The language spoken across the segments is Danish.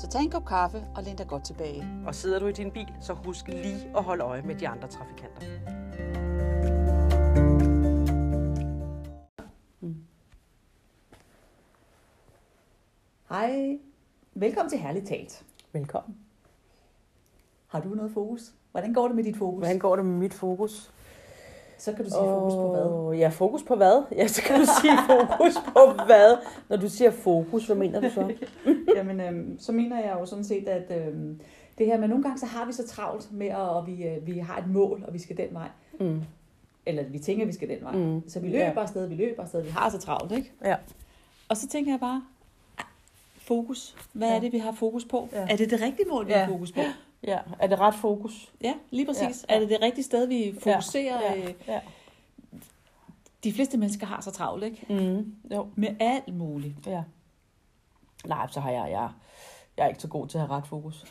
Så tag en kop kaffe og læn dig godt tilbage. Og sidder du i din bil, så husk lige at holde øje med de andre trafikanter. Hej. Velkommen til Herligt Talt. Velkommen. Har du noget fokus? Hvordan går det med dit fokus? Hvordan går det med mit fokus? Så kan du sige fokus på hvad? Ja, fokus på hvad? Ja, så kan du sige fokus på hvad? Når du siger fokus, hvad mener du så? Jamen, øhm, så mener jeg jo sådan set, at øhm, det her med nogle gange, så har vi så travlt med, at og vi, øh, vi har et mål, og vi skal den vej. Mm. Eller vi tænker, vi skal den vej. Mm. Så vi Ja. løber afsted, vi løber afsted, vi har så travlt, ikke? Ja. Og så tænker jeg bare, fokus. Hvad Ja. er det, vi har fokus på? Ja. Er det det rigtige mål, vi Ja. har fokus på? Ja, er det ret fokus? Ja, lige præcis. Ja. Er det det rigtige sted, vi fokuserer? Ja, øh, ja. De fleste mennesker har så travlt, ikke? Mm. Jo, Med alt muligt. ja. Nej, så har jeg, jeg, jeg er ikke så god til at have ret fokus.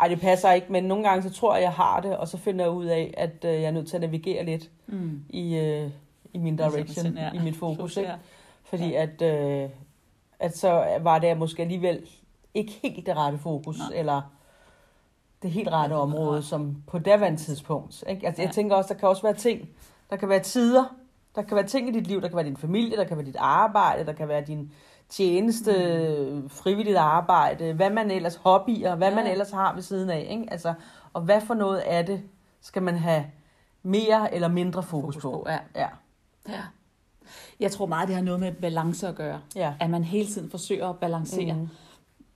Ej, det passer ikke, men nogle gange så tror jeg, jeg har det, og så finder jeg ud af, at øh, jeg er nødt til at navigere lidt Mm. i, øh, i min direction, Ja. i mit fokus. Ikke? Ja. Fordi at, øh, at så var det måske alligevel ikke helt det rette fokus, Nej. eller det helt rette område, som på daværende tidspunkt. Ikke? Altså, Ja. Jeg tænker også, der kan også være ting, der kan være tider, der kan være ting i dit liv, der kan være din familie, der kan være dit arbejde, der kan være din tjeneste, mm. frivilligt arbejde, hvad man ellers, hobbyer, hvad Ja. man ellers har ved siden af. Ikke? Altså, og hvad for noget af det skal man have mere eller mindre fokus, Fokus på? på, ja. ja. ja. Jeg tror meget, det har noget med balance at gøre. ja. At man hele tiden forsøger at balancere. Mm.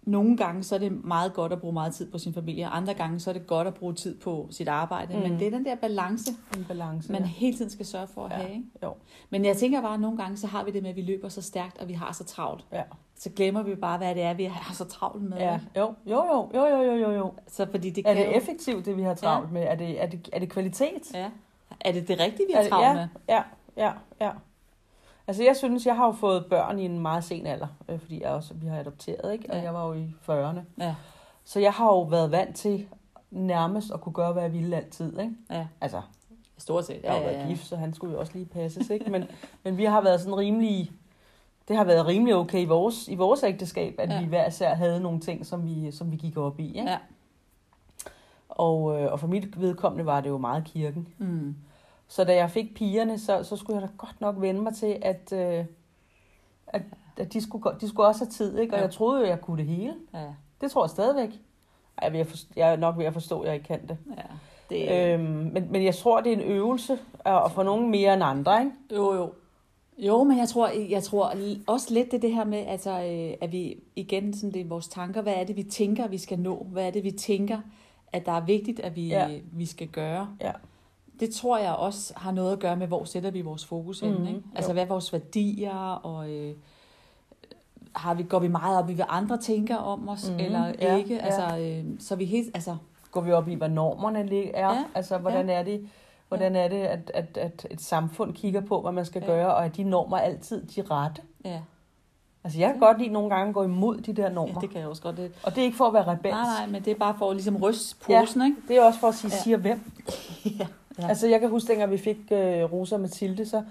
Nogle gange så er det meget godt at bruge meget tid på sin familie, og andre gange så er det godt at bruge tid på sit arbejde. Mm. Men det er den der balance, En balance. man ja. hele tiden skal sørge for at Ja. have. Ikke? Jo. Men jeg tænker bare, at nogle gange så har vi det med, at vi løber så stærkt, og vi har så travlt. Ja. Så glemmer vi bare, hvad det er, vi har så travlt med. Ja, jo, jo, jo, jo, jo, jo, jo, jo. Så fordi det Er kan det effektivt, det vi har travlt med? Er det, er det, er det kvalitet? Ja. Er det det rigtige, vi Er har det- travlt ja, med? Ja, ja, ja. Altså jeg synes, jeg har jo fået børn i en meget sen alder, øh, fordi jeg også, vi har adopteret, ikke? Og Ja. jeg var jo i 40'erne. Ja. Så jeg har jo været vant til nærmest at kunne gøre, hvad jeg ville altid, ikke? ja. Altså, Stort set. jeg har jo været gift, så han skulle jo også lige passes, ikke? Men, men vi har været sådan rimelig... Det har været rimelig okay i vores, i vores ægteskab, at Ja. ja. vi hver især havde nogle ting, som vi, som vi gik op i. Ikke? Ja. Og, øh, og for mit vedkommende var det jo meget kirken. Mm. Så da jeg fik pigerne, så, så skulle jeg da godt nok vende mig til, at, øh, at, at de, skulle, de skulle også have tid. Ikke? Og Ja. jeg troede jo, jeg kunne det hele. Ja. Det tror jeg stadigvæk. Ej, Jeg at forstå, jeg er nok ved at forstå, at jeg ikke kan det. ja. Det, Øhm, men, men jeg tror, det er en øvelse, og og for nogen mere end andre. Ikke? Jo, jo. Jo, men jeg tror, jeg tror også lidt det, det her med, altså, øh, at vi igen, sådan det er vores tanker, hvad er det, vi tænker, vi skal nå? Hvad er det, vi tænker, at der er vigtigt, at vi, Ja. vi skal gøre? Ja. Det tror jeg også har noget at gøre med, hvor sætter vi vores fokus hen, Mhm, ikke? Altså, jo. hvad er vores værdier, og øh, har vi, går vi meget op i, hvad andre tænker om os, Mhm, eller ja, ikke? ja. Altså, øh, så vi helt, altså, Går vi op i, hvad normerne er? Ja, Altså, hvordan er det, hvordan er det at, at, at et samfund kigger på, hvad man skal Ja. gøre, og er de normer altid de rette? ja, Altså, jeg kan godt lide nogle gange at gå imod de der normer. ja, det kan jeg også godt. Det, Og det er ikke for at være rebels. nej, nej, men det er bare for at ligesom ryste Ja. posen, ikke? Det er også for at sige, Ja. siger hvem. Ja. Ja. Altså, jeg kan huske, dengang vi fik øh, Rosa og Mathilde, så,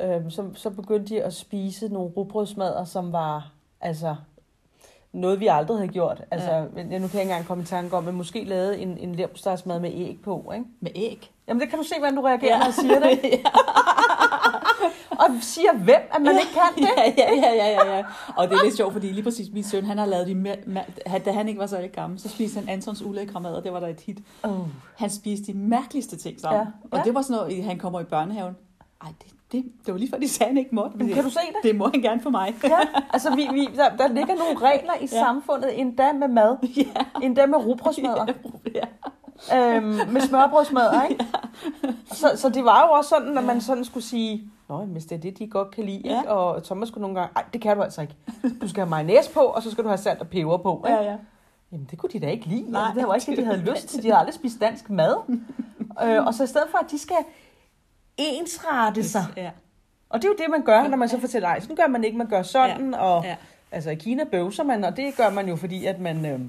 øh, så, så begyndte de at spise nogle rugbrødsmadder, som var altså noget, vi aldrig havde gjort. Altså, ja. men nu kan jeg ikke engang komme i tanke om, at måske lavede en, en leverpostejsmad med æg på, ikke? Med æg. Jamen, det kan du se, hvordan du reagerer, når jeg siger det. Og siger hvem, at man ikke kan det? ja, ja, ja, ja, ja, ja. Og det er lidt sjovt, fordi lige præcis min søn, han har lavet de, da han ikke var så lidt gammel, så spiste han Antons ulækre mad, og det var der et hit. Oh. Han spiste de mærkeligste ting sammen. Ja. Og Ja. det var sådan noget, han kommer i børnehaven. Ej, det, det, det var lige før, de sagde, han ikke måtte. Men kan du se det? det må han gerne for mig. Ja, altså vi, vi, der, der ligger nogle regler i Ja. samfundet, endda med mad, ja. endda med rugbrødsmadder. ja. øhm, med smørbrødsmadder, ikke? Så, så det var jo også sådan, at Ja. man sådan skulle sige, Nå, hvis det er det, de godt kan lide, Ja. ikke? Og Thomas skulle nogle gange, nej, det kan du altså ikke. Du skal have mayonnaise på, og så skal du have salt og peber på, ikke? Ja, ja. Jamen, det kunne de da ikke lide. Nej, altså, det var ikke det, de havde lyst til. De havde aldrig spist dansk mad. øh, og så i stedet for, at de skal ensrette sig. Ja. Og det er jo det, man gør, når man så fortæller, nej, sådan gør man ikke, man gør sådan. Og, Ja. Altså i Kina bøvser man, og det gør man jo, fordi at man, øh,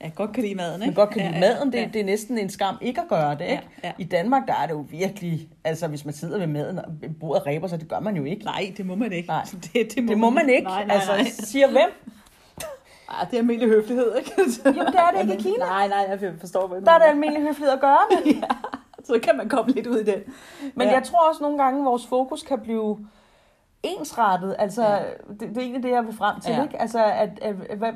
Jeg godt kan lide maden, ikke? man godt kan lide ja, maden. Det, ja. det er næsten en skam ikke at gøre det. Ikke? Ja, ja. I Danmark, der er det jo virkelig, altså hvis man sidder ved maden, og bordet ræber sig, det gør man jo ikke. Nej, det må man ikke. Nej. Det, det, Det må man ikke. Nej, nej, altså, nej. siger hvem? Ej, det er almindelig høflighed, ikke? Jamen, det er det ikke i Kina. Nej, nej, jeg forstår, hvad du Der er det almindelig høflighed at gøre det. Så kan man komme lidt ud i den. Men Ja. jeg tror også nogle gange, at vores fokus kan blive ensrettet. Altså, Ja. ja. det, det er egentlig det, jeg vil frem til. Ja. Ja. Ikke? Altså, at, at, at, hvad,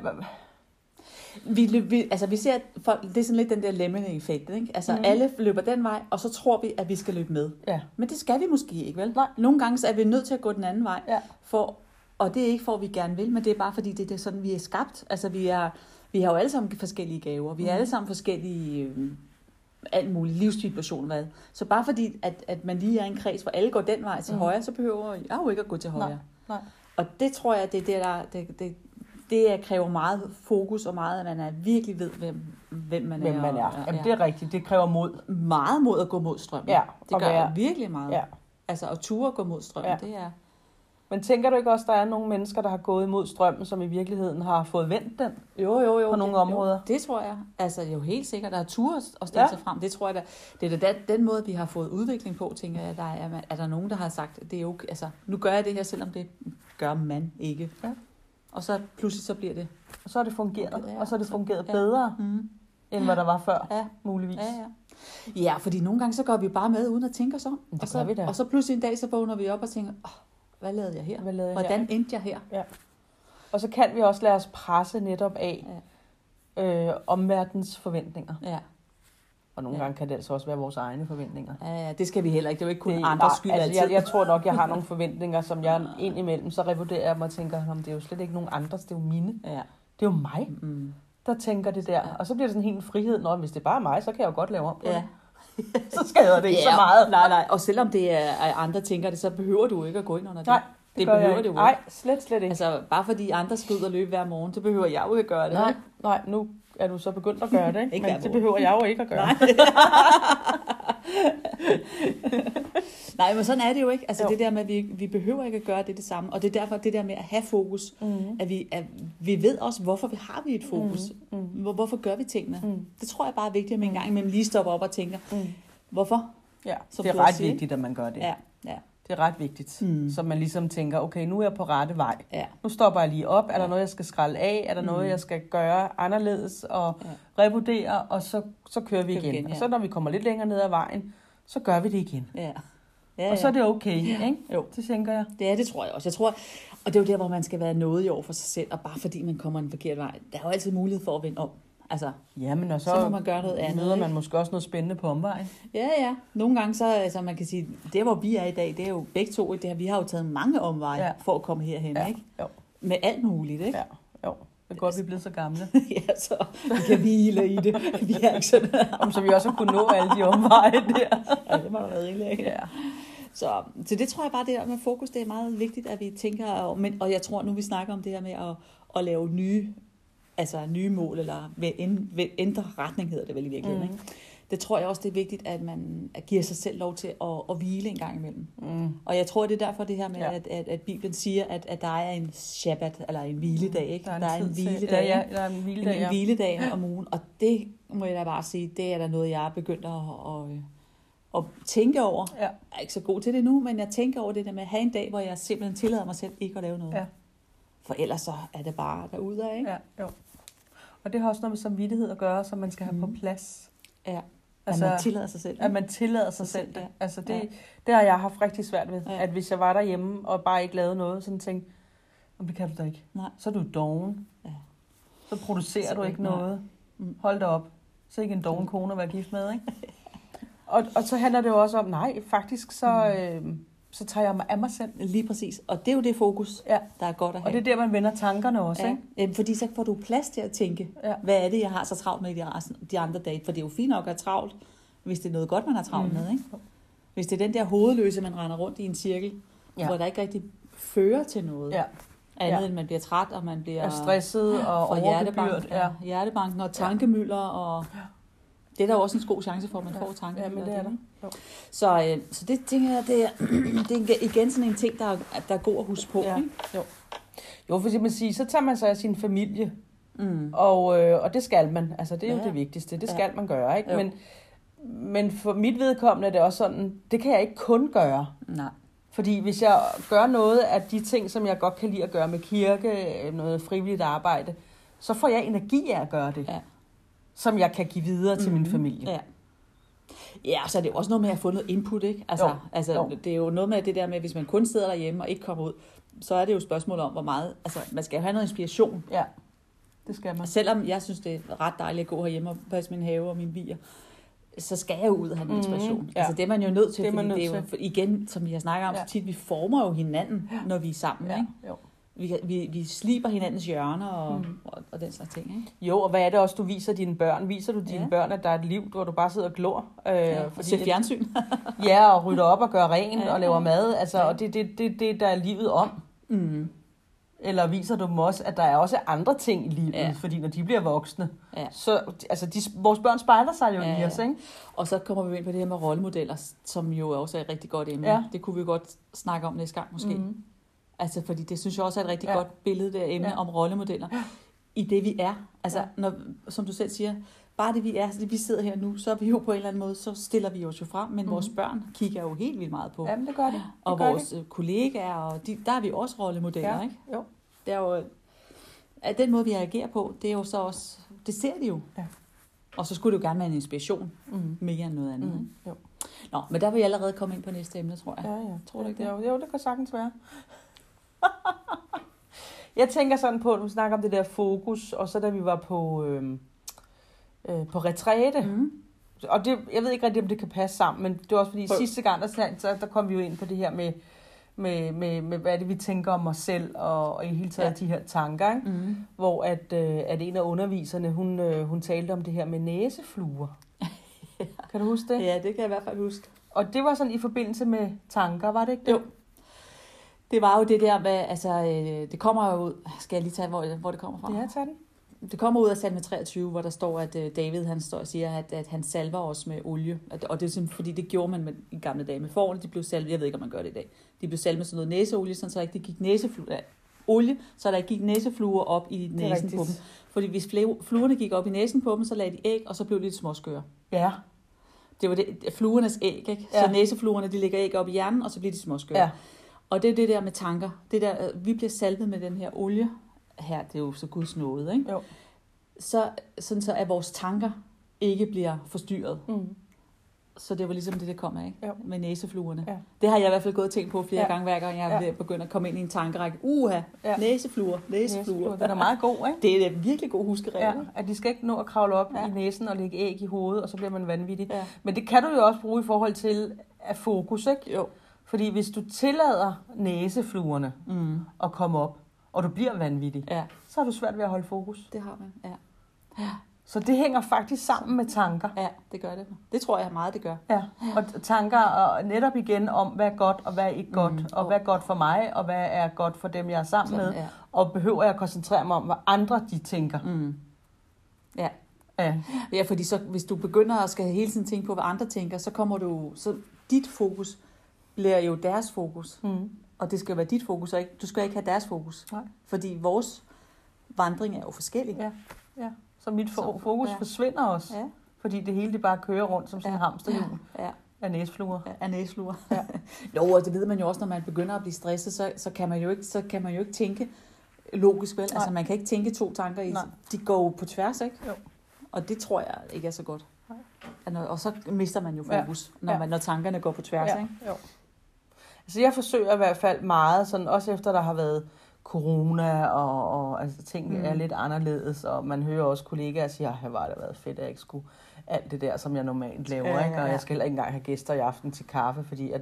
Vi, løb- vi, altså, vi ser, at folk, det er sådan lidt den der lemming-effekt, ikke? Altså, mm. Alle løber den vej, og så tror vi, at vi skal løbe med. ja. Men det skal vi måske ikke, vel? Nej. Nogle gange så er vi nødt til at gå den anden vej, Ja. for, og det er ikke for, at vi gerne vil, men det er bare fordi, det er sådan, vi er skabt. Altså, vi, er, vi har jo alle sammen forskellige gaver. Vi har Mhm. alle sammen forskellige øh, alt muligt livssituationer. Hvad. Så bare fordi, at, at man lige er i en kreds, hvor alle går den vej til Mhm. højre, så behøver jeg jo ikke at gå til højre. Nej, nej. Og det tror jeg, det er det, der, det, det, det kræver meget fokus, og meget, at man er, virkelig ved, hvem, hvem man hvem er. man og- er. Jamen, det er rigtigt. Det kræver mod. meget mod at gå mod strømmen. Ja, det og gør være- virkelig meget. Ja. Altså at ture at gå mod strømmen, Ja. det er... Men tænker du ikke også, der er nogle mennesker, der har gået imod strømmen, som i virkeligheden har fået vendt den? Jo, jo, jo. På nogle det, områder. Jo, det tror jeg. Altså, jo helt sikkert, der er ture at stille ja. Ja. sig frem. Det tror jeg, der, det er da den, den måde, vi har fået udvikling på, tænker jeg, der er, er der nogen, der har sagt, det er okay, altså, nu gør jeg det her, selvom det gør man ikke. Ja. Og så pludselig så bliver det... Og så har det fungeret. Ja, Og så har det fungeret ja. bedre, Mm. end hvad der var før, Ja, muligvis. ja, ja. Ja, fordi nogle gange så går vi bare med, uden at tænke os om. Det og, så, vi da. og så pludselig en dag, så vågner vi op og tænker, oh, hvad lavede jeg her? Hvad lavede jeg Hvordan her? endte jeg her? Og så kan vi også lade os presse netop af øh, omverdens forventninger. Ja. Og nogle Ja. gange kan det altså også være vores egne forventninger. Ja, ja, det skal vi heller ikke. Det er jo ikke kun Det- andres skyld altså, altid. jeg, jeg tror nok, jeg har nogle forventninger, som jeg indimellem, så revurderer jeg mig og tænker, om det er jo slet ikke nogen andres, det er jo mine. Ja. Det er jo mig, Mm. der tænker det der. Ja. Og så bliver det sådan helt en frihed, når hvis det er bare mig, så kan jeg jo godt lave om på Ja. det. Så skader det ikke Ja, så meget. Nej, nej. Og selvom det er, andre tænker det, så behøver du ikke at gå ind under det. Nej, det jeg behøver ikke. det jo Nej, slet, slet ikke. Altså, bare fordi andre skal ud og løbe hver morgen, så behøver jeg jo ikke at gøre det. nej, nej, nu er du så begyndt at gøre det, ikke? Men det behøver jeg jo ikke at gøre. Nej. Nej, men sådan er det jo ikke. Altså Jo. det der med, at vi, vi behøver ikke at gøre det det samme. Og det er derfor det der med at have fokus. Mm. At vi, at vi ved også, hvorfor vi har vi et fokus. Mm. Mm. Hvor, hvorfor gør vi tingene? Mm. Det tror jeg bare er vigtigt, at man en gang imellem lige stopper op og tænker, Mm. hvorfor? Ja, Som det er ret siger, vigtigt, at man gør det. Ja, ja, Det er ret vigtigt. Mm. Så man ligesom tænker, okay, nu er jeg på rette vej. ja. Nu stopper jeg lige op. Er der Ja. noget, jeg skal skralde af? Er der noget, Mm. jeg skal gøre anderledes? Og Ja. revurdere, og så, så kører vi vi igen. igen, ja. Og så når vi kommer lidt længere ned ad vejen, så gør vi det igen. ja. ja Og så er det okay, Ja. ikke? Jo. Det tænker jeg. Det er det, tror jeg også. Jeg tror, og det er jo der, hvor man skal være noget i over for sig selv, og bare fordi man kommer en forkert vej. Der er jo altid mulighed for at vende om. Altså, Jamen, og så, Så må man gøre noget andet, møder man måske også noget spændende på omvejen. ja, ja. Nogle gange så, altså man kan sige, det hvor vi er i dag, det er jo begge to, det her, vi har jo taget mange omveje Ja. ja. for at komme herhen, Ja. ikke? Jo. Med alt muligt, ikke? Ja, jo. Det er godt, vi er blevet så gamle. ja, så vi kan hvile i det. Vi er ikke sådan, Om så vi også har kunnet nå alle de omveje der. ja, det må der være rigeligt, ikke? Ja. Så, så det tror jeg bare, det der med fokus, det er meget vigtigt, at vi tænker, og, men, og jeg tror nu, vi snakker om det her med at, at lave nye, altså nye mål, eller ved- ændre retning, hedder det vel i virkeligheden. Mm. Ikke? Det tror jeg også, det er vigtigt, at man giver sig selv lov til at, at hvile en gang imellem. Mm. Og jeg tror, det er derfor det her med, Ja. ja. at, at, at Bibelen siger, at, at der er en shabbat, eller en hviledag, ikke? Der er en, der er hviledag, Ja, ja, der er en hviledag, en ja. hviledag om ugen. Og det må jeg da bare sige, det er da noget, jeg er begyndt at, at, at tænke over. Ja. Jeg er ikke så god til det nu, men jeg tænker over det der med at have en dag, hvor jeg simpelthen tillader mig selv ikke at lave noget. Ja. For ellers så er det bare derude af, ikke? Ja, jo. Og det har også noget med samvittighed at gøre, som man skal have mm. på Mhm. plads. ja. Altså, at man tillader sig selv. at man tillader sig Sig selv det. ja. Altså det, Ja. det har jeg haft rigtig svært ved. Ja. At hvis jeg var derhjemme og bare ikke lavede noget, sådan tænkte, "Nå, det kan du da ikke. Nej. Så er du doven. Ja. Så producerer Så du ikke nej. noget. Mm. Hold da op. Så ikke en doven kone at være gift med, ikke? og, og så handler det jo også om, nej, faktisk så, øh, så tager jeg mig af mig selv. Lige præcis. Og det er jo det fokus, Ja. der er godt at have. Og det er der, man vender tankerne også, ja. ikke? Fordi så får du plads til at tænke, Ja. hvad er det, jeg har så travlt med i de, resten, de andre dage? For det er jo fint nok at have travlt, hvis det er noget godt, man har travlt Mm. med, ikke? Hvis det er den der hovedløse, man render rundt i en cirkel, Ja. ja. hvor der ikke rigtig fører til noget. Ja. Andet Ja. end man bliver træt, og man bliver Er stresset og får hjertebank, ja. hjertebanken og tankemøller. Og det er der jo også en god chance for, at man Ja. får Ja, tankemøller. men det er der. Jo. Så, øh, så det tænker jeg, det er, det er igen sådan en ting, der er, der er god at huske på. Ja. Ikke? Jo, for man sige, så tager man sig af sin familie, Mm. og, øh, og det skal man. Altså, det er jo Ja. det vigtigste. Det Ja. skal man gøre, ikke? Jo. Men, men for mit vedkommende er det også sådan, det kan jeg ikke kun gøre. Nej. Fordi hvis jeg gør noget af de ting, som jeg godt kan lide at gøre med kirke, øh, noget frivilligt arbejde, så får jeg energi af at gøre det. Ja. Som jeg kan give videre til min Mhm. familie. Ja. Ja, så er det jo også noget med at få noget input, ikke? Altså, Jo, altså jo. det er jo noget med det der med, hvis man kun sidder derhjemme og ikke kommer ud, så er det jo et spørgsmål om, hvor meget, altså man skal jo have noget inspiration. Ja, det skal man. Selvom jeg synes, det er ret dejligt at gå herhjemme og passe min have og mine bier, så skal jeg jo ud og have noget Mhm, inspiration. ja. Altså det er man jo nødt til, Det er man fordi det er nødt jo, til. igen, som vi har snakket om Ja. så tit, vi former jo hinanden, når vi er sammen, Ja, ikke? jo. Vi, vi, vi sliber hinandens hjørner og, Mhm. og, og den slags ting, ikke? Jo, og hvad er det også, du viser dine børn? Viser du dine Ja. børn, at der er et liv, hvor du bare sidder og glor? Øh, Ja, og se fjernsyn. Ja, og rydder op og gør rent Ja, og laver mad. Altså, Ja. Og det er det, det, det, der er livet om. Mm. Eller viser du dem også, at der er også andre ting i livet? Ja. Fordi når de bliver voksne, Ja. så altså, de, vores børn spejler sig jo Ja, i os, ikke? Og så kommer vi ind på det her med rollemodeller, som jo også er et rigtig godt emne. Ja. Det kunne vi godt snakke om næste gang måske. Mm. Altså, fordi det synes jeg også er et rigtig Ja. godt billede, emne Ja. om rollemodeller. I det vi er. Altså, Ja. når, som du selv siger, bare det vi er, det vi sidder her nu, så er vi jo på en eller anden måde, så stiller vi os jo frem, men Mhm. mm. vores børn kigger jo helt vildt meget på. Ja. Jamen, det gør det. det Og gør vores det. kollegaer, og de, der er vi også rollemodeller, Ja. ikke? Jo. Det er jo, at den måde, vi reagerer på, det er jo så også, det ser de jo. Ja. Og så skulle det jo gerne være en inspiration, Mm. mere end noget andet. Mm. Jo. Nå, men der vil jeg allerede komme ind på næste emne, tror jeg. Ja, ja. Tror du ikke det? Jo, jo, det kan sagtens være. jeg tænker sådan på, at du snakker om det der fokus, og så da vi var på, øh, øh, på retræte, Mm. og det, jeg ved ikke rigtig, om det kan passe sammen, men det var også fordi Prøv. sidste gang, der, så, der kom vi jo ind på det her med, med, med, med hvad er det, vi tænker om os selv, og, og i hele taget ja. Ja. de her tanker, ikke? Mm. hvor at, øh, at en af underviserne, hun, øh, hun talte om det her med næsefluer. Kan du huske det? Ja, det kan jeg i hvert fald huske. Og det var sådan i forbindelse med tanker, var det ikke det? Jo. Det var jo det der med, altså, øh, det kommer jo ud, skal jeg lige tage, hvor, hvor det kommer fra? Ja, tag den. Det kommer ud af salme 23, hvor der står, at øh, David han står og siger, at, at han salver os med olie. At- Og det er simpelthen, fordi det gjorde man med, i gamle dage med forerne. De blev salvet, jeg ved ikke, om man gør det i dag. De blev salvet med sådan noget næseolie, sådan så der ikke gik næsefluer, olie, så der gik næsefluer op i næsen på dem. Fordi hvis fluerne gik op i næsen på dem, så lagde de æg, og så blev de lidt småskøre. Ja, Det var det, fluernes æg, ikke? Ja. Så næsefluerne, de lægger æg op i hjernen, og så bliver de småskøre. ja. Og det er det der med tanker. Det der, øh, vi bliver salvet med den her olie. Her, det er jo så Guds nåde, ikke? Jo. Så, sådan så, at vores tanker ikke bliver forstyrret. Mm. Så det var ligesom det, det kom af, ikke? Jo. Med næsefluerne. Ja. Det har jeg i hvert fald gået og tænkt på flere Ja. gange, hver gang jeg Ja. er begyndt at komme ind i en tankerække. Uha, Ja. næsefluer, næsefluer. Næsefluer. Den er meget god, ikke? Det er en virkelig god huskeregel. Ja, at de skal ikke nå at kravle op. Ja. i næsen og lægge æg i hovedet, og så bliver man vanvittig. Ja. Men det kan du jo også bruge i forhold til at fokus, ikke? Jo. Fordi hvis du tillader næsefluerne Mm. at komme op, og du bliver vanvittig, Ja, så har du svært ved at holde fokus. det har man. Ja. Så det hænger faktisk sammen med tanker. ja, det gør det. Det tror jeg meget, det gør. Ja, og tanker og netop igen om, hvad er godt og hvad er ikke godt, Mm. og hvad er godt for mig, og hvad er godt for dem, jeg er sammen med, ja. og behøver jeg at koncentrere mig om, hvad andre de tænker. Mm. Ja. Ja, Ja, fordi så, hvis du begynder at skal hele tiden tænke på, hvad andre tænker, så kommer du, så dit fokus bliver jo deres fokus. mm. Og det skal være dit fokus, og ikke, du skal ikke have deres fokus. Nej. Fordi vores vandring er jo forskellig. Ja. ja. Så mit fo- Så- fokus ja. forsvinder også, Ja, fordi det hele det bare kører rundt som sådan en Ja. hamsterhjul ja, af næsfluer. ja af næsfluer. Ja. jo, og det ved man jo også, når man begynder at blive stresset, så, så, kan, man jo ikke, så kan man jo ikke tænke logisk, vel? Nej. Altså, man kan ikke tænke to tanker i. Nej. De går jo på tværs, ikke? Jo. Og det tror jeg ikke er så godt. Nej. Og, når, så mister man jo Ja. fokus, når, Ja. man, når tankerne går på tværs, Ja, ikke? jo. Altså jeg forsøger i hvert fald meget, sådan, også efter der har været corona, og, og altså, ting Mm. er lidt anderledes, og man hører også kollegaer sige, at det det været fedt, at jeg ikke skulle alt det der, som jeg normalt laver, Ja, ja, ikke? og ja. jeg skal heller ikke engang have gæster i aften til kaffe, fordi at,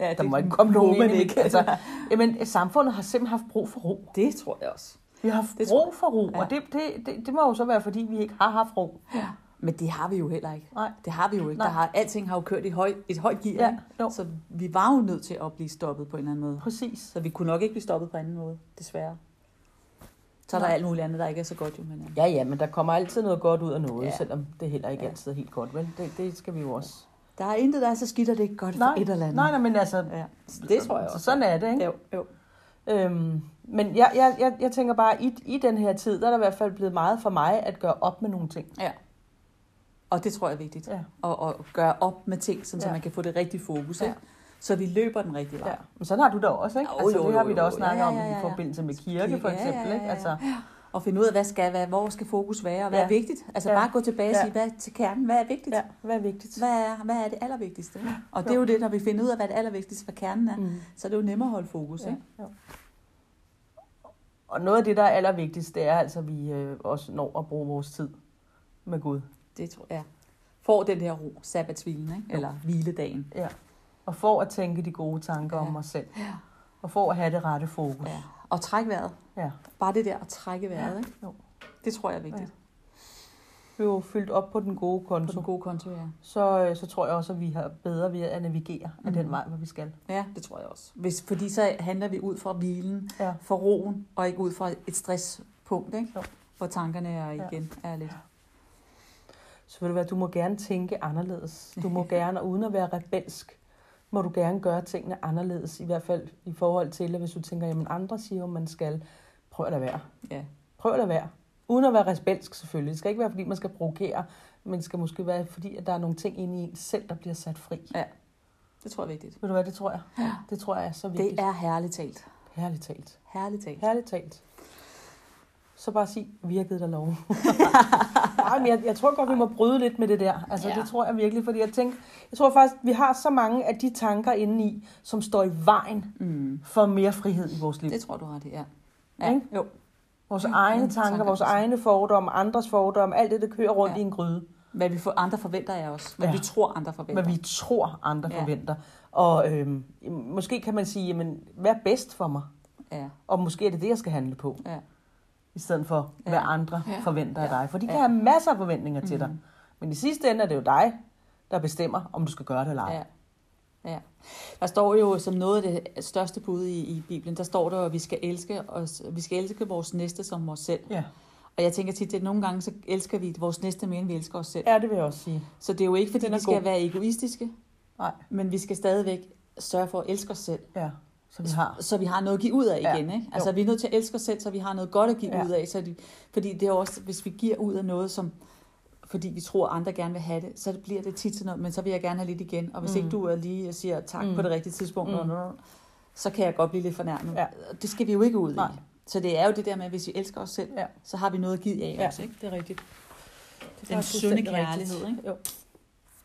Ja, der må ikke komme nogen ind ikke. altså, jamen, samfundet har simpelthen haft brug for ro. Det tror jeg også. Vi har haft Det brug for ro, Ja. og det, det, det, det må jo så være, fordi vi ikke har haft ro. Men det har vi jo heller ikke. Nej. Det har vi jo ikke. Nej. Der har, alting har jo kørt i høj, et højt gear. Ja, jo. Så vi var jo nødt til at blive stoppet på en eller anden måde. Præcis. Så vi kunne nok ikke blive stoppet på en anden måde, desværre. Så er der alt muligt andet, der ikke er så godt jo. Men, Ja, ja, men der kommer altid noget godt ud af noget, Ja. ja. selvom det heller ikke Ja. ja. altid er helt godt. Men det, det skal vi jo også. Der er intet, der er så skidt, at det ikke er godt Nej, for et eller andet. nej, nej, men altså, Ja, det tror jeg så også. sådan er det, ikke? Jo, jo. Øhm, men jeg, jeg, jeg, jeg tænker bare, i, i den her tid, der er der i hvert fald blevet meget for mig at gøre op med nogle ting. Ja. Og det tror jeg er vigtigt. Ja. Og, og gøre op med ting, sådan, så Ja. man kan få det rigtige fokus. Ja. Ikke? Så vi løber den rigtige vej. Ja. Men sådan har du da også, ikke? Jo, altså, jo, det har jo, vi da jo. også snakket Ja, om ja, ja, i ja. forbindelse med kirke, for Ja, ja, eksempel. ja, Ikke? ja. Altså, Og finde ud af, hvad skal være, hvor skal fokus være, og hvad Ja. er vigtigt. Altså Ja. bare gå tilbage og Ja. sige, hvad til kernen, hvad er vigtigt? ja, hvad er vigtigt? Hvad er, hvad er det allervigtigste? Og det er jo det, når vi finder ud af, hvad det allervigtigste for kernen er, Mm. så er det jo nemmere at holde fokus. Ja, Ikke? ja. Og noget af det, der er allervigtigst, det er altså, at vi øh, også når at bruge vores tid med Gud. Det tror jeg. Får den der ro, sabbatsvilen, ikke? Jo. eller hviledagen. Ja. Og for at tænke de gode tanker Ja. om os selv. Ja. Og for at have det rette fokus. ja. Og træk vejret. Ja. Bare det der at trække vejret. Ja. Ikke? Jo. Det tror jeg er vigtigt. Vi er jo fyldt op på den gode På konto. den gode konto, ja. Så, øh, så tror jeg også, at vi har bedre ved at navigere af Mhm. den vej, hvor vi skal. Ja, det tror jeg også. Hvis, fordi så handler vi ud fra hvilen, Ja. fra roen, og ikke ud fra et stresspunkt, ikke? Jo. hvor tankerne er Ja. igen er lidt. Så vil det være, du må gerne tænke anderledes. Du må gerne, og uden at være rebelsk, må du gerne gøre tingene anderledes. I hvert fald i forhold til, at hvis du tænker, jamen andre siger jo, man skal. Prøv at lade være. Ja. Prøv at lade være. Uden at være rebelsk selvfølgelig. Det skal ikke være, fordi man skal provokere, men det skal måske være, fordi at der er nogle ting inde i en selv, der bliver sat fri. Det tror jeg er vigtigt. Ved du hvad, det tror jeg. Ja. Det tror jeg er så vigtigt. Det er herligt talt. Herligt talt. Herligt talt. Herligt talt. Så bare sig, vi har givet dig lov. Nej, men jeg, jeg tror godt, vi må bryde lidt med det der. Altså, Ja. det tror jeg virkelig, fordi jeg tænker, jeg tror faktisk, vi har så mange af de tanker inde i, som står i vejen Mm. for mere frihed i vores liv. Det tror du ret i, ja. Ja, Ikke? jo. Vores Ja, egne tanker, tanker, vores egne fordomme, andres fordomme, alt det, der kører rundt Ja. i en gryde. Hvad vi for andre forventer af os. Hvad Ja. vi tror, andre forventer. Hvad vi tror, andre ja. forventer. Og øhm, måske kan man sige, jamen, hvad er bedst for mig? Ja, Og måske er det det, jeg skal handle på. ja. I stedet for, hvad Ja. andre Ja. forventer af Ja. dig. For de kan Ja. have masser af forventninger til dig. Mhm. Men i sidste ende er det jo dig, der bestemmer, om du skal gøre det eller ej. Ja. Ja. Der står jo som noget af det største bud i, i Bibelen, der står der, at vi skal elske os, vi skal elske vores næste som os selv. Ja. Og jeg tænker tit, at nogle gange så elsker vi vores næste mere, end vi elsker os selv. ja, det vil jeg også sige. Så det er jo ikke, fordi vi skal god. være egoistiske, Nej. men vi skal stadigvæk sørge for at elske os selv. Ja, så vi har. Så vi har noget at give ud af Ja. igen. Ikke? Altså vi er nødt til at elske os selv, så vi har noget godt at give Ja. ud af. Så de, fordi det er også, hvis vi giver ud af noget, som fordi vi tror, at andre gerne vil have det, så bliver det tit til noget, men så vil jeg gerne have lidt igen. Og hvis Mm. ikke du er lige og siger tak Mm. på det rigtige tidspunkt, Mm. så kan jeg godt blive lidt fornærmet. Ja. Det skal vi jo ikke ud Nej. i. Så det er jo det der med, at hvis vi elsker os selv, Ja. så har vi noget at give af Ja, os. Ikke? det er rigtigt. Det Den faktisk sunde rigtigt. kærlighed, ikke? Jo.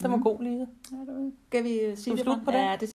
Den var Mhm. god, Lise. Skal vi sige Skal vi det? slutte på den? Ja, det